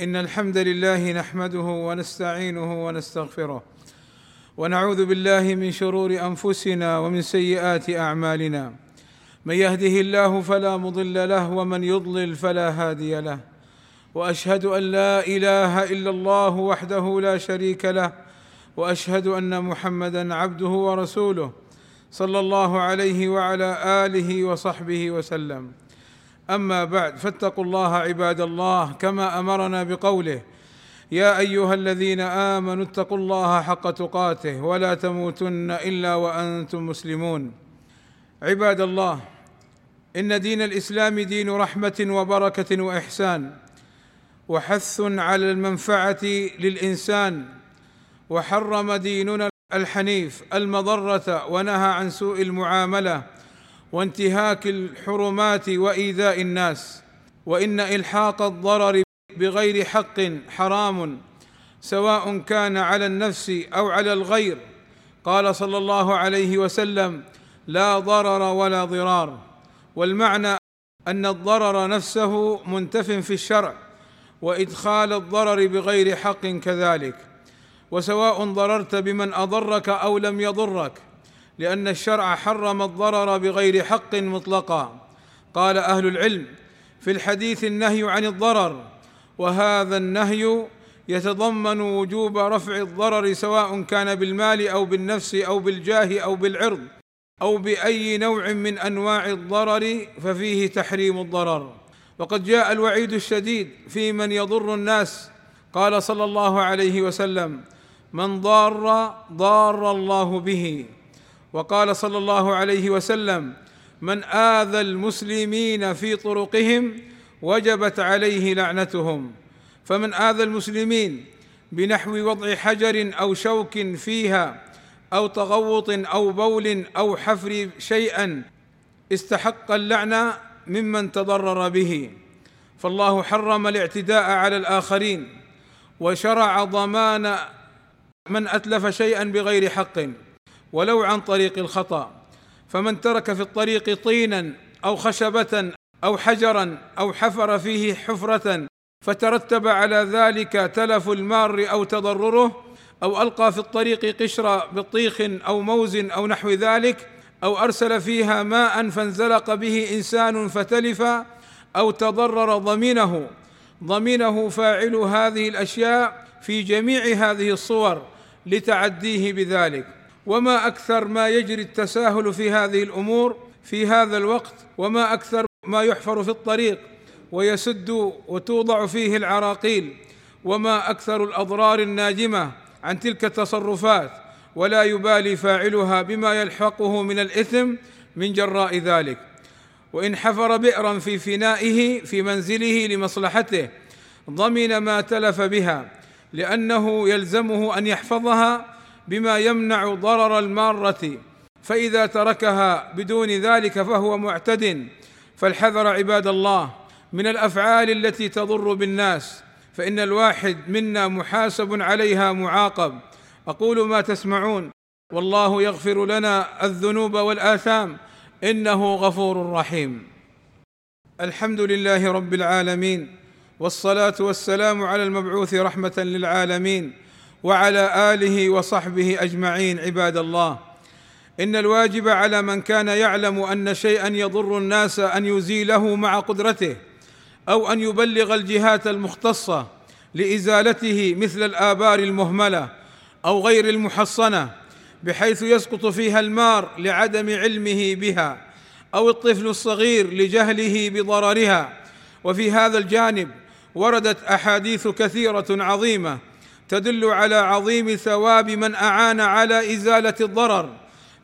إن الحمد لله نحمده ونستعينه ونستغفره ونعوذ بالله من شرور أنفسنا ومن سيئات أعمالنا. من يهده الله فلا مضل له ومن يضلل فلا هادي له. وأشهد أن لا إله إلا الله وحده لا شريك له. وأشهد أن محمدا عبده ورسوله صلى الله عليه وعلى آله وصحبه وسلم. أما بعد فاتقوا الله عباد الله كما أمرنا بقوله يا أيها الذين آمنوا اتقوا الله حق تقاته ولا تموتن إلا وأنتم مسلمون. عباد الله إن دين الإسلام دين رحمة وبركة وإحسان وحث على المنفعة للإنسان وحرم ديننا الحنيف المضرة ونهى عن سوء المعاملة وانتهاك الحرمات وإيذاء الناس وإن إلحاق الضرر بغير حق حرام سواء كان على النفس أو على الغير. قال صلى الله عليه وسلم لا ضرر ولا ضرار. والمعنى أن الضرر نفسه منتف في الشرع وإدخال الضرر بغير حق كذلك. وسواء ضررت بمن أضرك أو لم يضرك. لأن الشرع حرم الضرر بغير حق مطلقا. قال أهل العلم في الحديث النهي عن الضرر وهذا النهي يتضمن وجوب رفع الضرر سواء كان بالمال أو بالنفس أو بالجاه أو بالعرض أو بأي نوع من أنواع الضرر ففيه تحريم الضرر. وقد جاء الوعيد الشديد في من يضر الناس. قال صلى الله عليه وسلم من ضار ضار الله به. وقال صلى الله عليه وسلم من آذى المسلمين في طرقهم وجبت عليه لعنتهم. فمن آذى المسلمين بنحو وضع حجر أو شوك فيها أو تغوط أو بول أو حفر شيئا استحق اللعنه ممن تضرر به. فالله حرم الاعتداء على الآخرين وشرع ضمان من أتلف شيئا بغير حق. ولو عن طريق الخطأ. فمن ترك في الطريق طينا أو خشبة أو حجرا أو حفر فيه حفرة فترتب على ذلك تلف المار أو تضرره أو ألقى في الطريق قشر بطيخ أو موز أو نحو ذلك أو أرسل فيها ماء فانزلق به إنسان فتلف أو تضرر ضمينه. ضمينه فاعل هذه الأشياء في جميع هذه الصور لتعديه بذلك. وما أكثر ما يجري التساهل في هذه الأمور في هذا الوقت وما أكثر ما يحفر في الطريق ويسد وتوضع فيه العراقيل وما أكثر الأضرار الناجمة عن تلك التصرفات ولا يبالي فاعلها بما يلحقه من الإثم من جراء ذلك. وإن حفر بئرا في فنائه في منزله لمصلحته ضمن ما تلف بها لأنه يلزمه أن يحفظها بما يمنع ضرر المارة فإذا تركها بدون ذلك فهو معتد. فالحذر عباد الله من الأفعال التي تضر بالناس فإن الواحد منا محاسب عليها معاقب. أقول ما تسمعون. والله يغفر لنا الذنوب والآثام. إنه غفور رحيم. الحمد لله رب العالمين والصلاة والسلام على المبعوث رحمة للعالمين وعلى آله وصحبه أجمعين عباد الله. إن الواجب على من كان يعلم أن شيئا يضر الناس أن يزيله مع قدرته أو أن يبلغ الجهات المختصة لإزالته مثل الآبار المهملة أو غير المحصنة بحيث يسقط فيها المار لعدم علمه بها أو الطفل الصغير لجهله بضررها. وفي هذا الجانب وردت أحاديث كثيرة عظيمة تدل على عظيم ثواب من أعان على إزالة الضرر.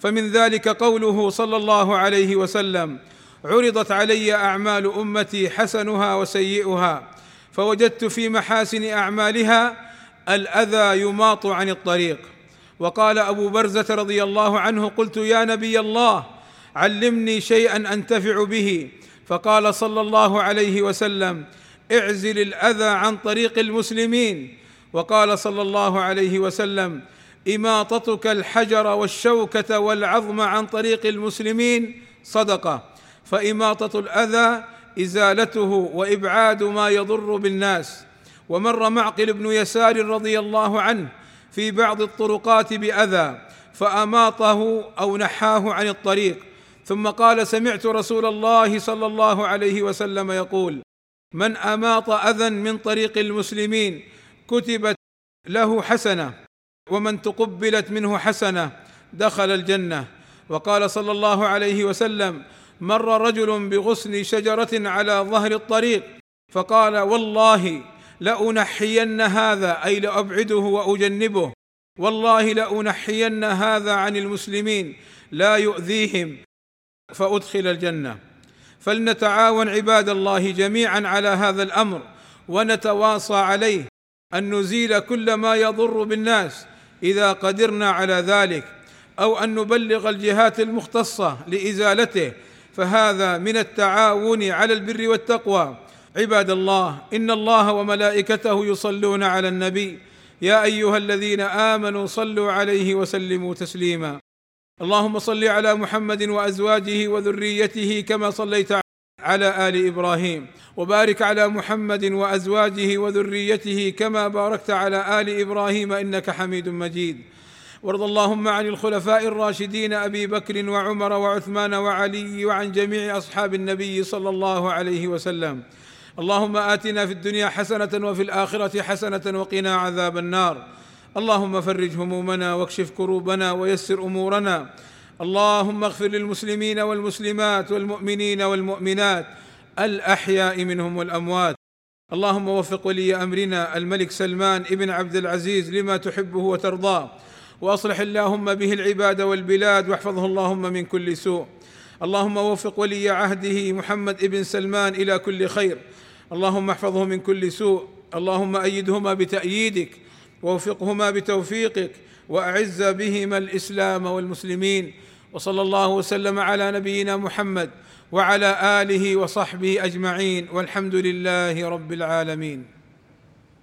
فمن ذلك قوله صلى الله عليه وسلم عرضت علي أعمال أمتي حسنها وسيئها فوجدت في محاسن أعمالها الأذى يماط عن الطريق. وقال أبو برزة رضي الله عنه قلت يا نبي الله علمني شيئا أنتفع به. فقال صلى الله عليه وسلم اعزل الأذى عن طريق المسلمين. وقال صلى الله عليه وسلم إماطتك الحجر والشوكة والعظم عن طريق المسلمين. صدقة. فإماطة الأذى إزالته وإبعاد ما يضر بالناس. ومر معقل بن يسار رضي الله عنه في بعض الطرقات بأذى فأماطه أو نحاه عن الطريق. ثم قال سمعت رسول الله صلى الله عليه وسلم يقول من أماط أذى من طريق المسلمين كتبت له حسنة ومن تقبلت منه حسنة دخل الجنة. وقال صلى الله عليه وسلم مر رجل بغصن شجرة على ظهر الطريق فقال والله لأنحين هذا أي لأبعده وأجنبه. والله لأنحين هذا عن المسلمين لا يؤذيهم. فأدخل الجنة. فلنتعاون عباد الله جميعا على هذا الأمر ونتواصى عليه. أن نزيل كل ما يضر بالناس إذا قدرنا على ذلك أو أن نبلغ الجهات المختصة لإزالته. فهذا من التعاون على البر والتقوى. عباد الله إن الله وملائكته يصلون على النبي. يا أيها الذين آمنوا صلوا عليه وسلموا تسليما. اللهم صل على محمد وأزواجه وذريته كما صليت على آل إبراهيم وبارك على محمد وأزواجه وذريته كما باركت على آل إبراهيم إنك حميد مجيد. وارض اللهم عن الخلفاء الراشدين أبي بكر وعمر وعثمان وعلي وعن جميع أصحاب النبي صلى الله عليه وسلم. اللهم آتنا في الدنيا حسنة وفي الآخرة حسنة وقنا عذاب النار. اللهم فرج همومنا واكشف كروبنا ويسر أمورنا. اللهم اغفر للمسلمين والمسلمات والمؤمنين والمؤمنات الأحياء منهم والأموات. اللهم وفق ولي أمرنا الملك سلمان ابن عبد العزيز لما تحبه وترضاه. وأصلح اللهم به العباد والبلاد واحفظه اللهم من كل سوء. اللهم وفق ولي عهده محمد ابن سلمان إلى كل خير. اللهم احفظه من كل سوء. اللهم أيدهما بتأييدك ووفقهما بتوفيقك. وأعز بهما الإسلام والمسلمين وصلى الله وسلم على نبينا محمد وعلى آله وصحبه أجمعين والحمد لله رب العالمين.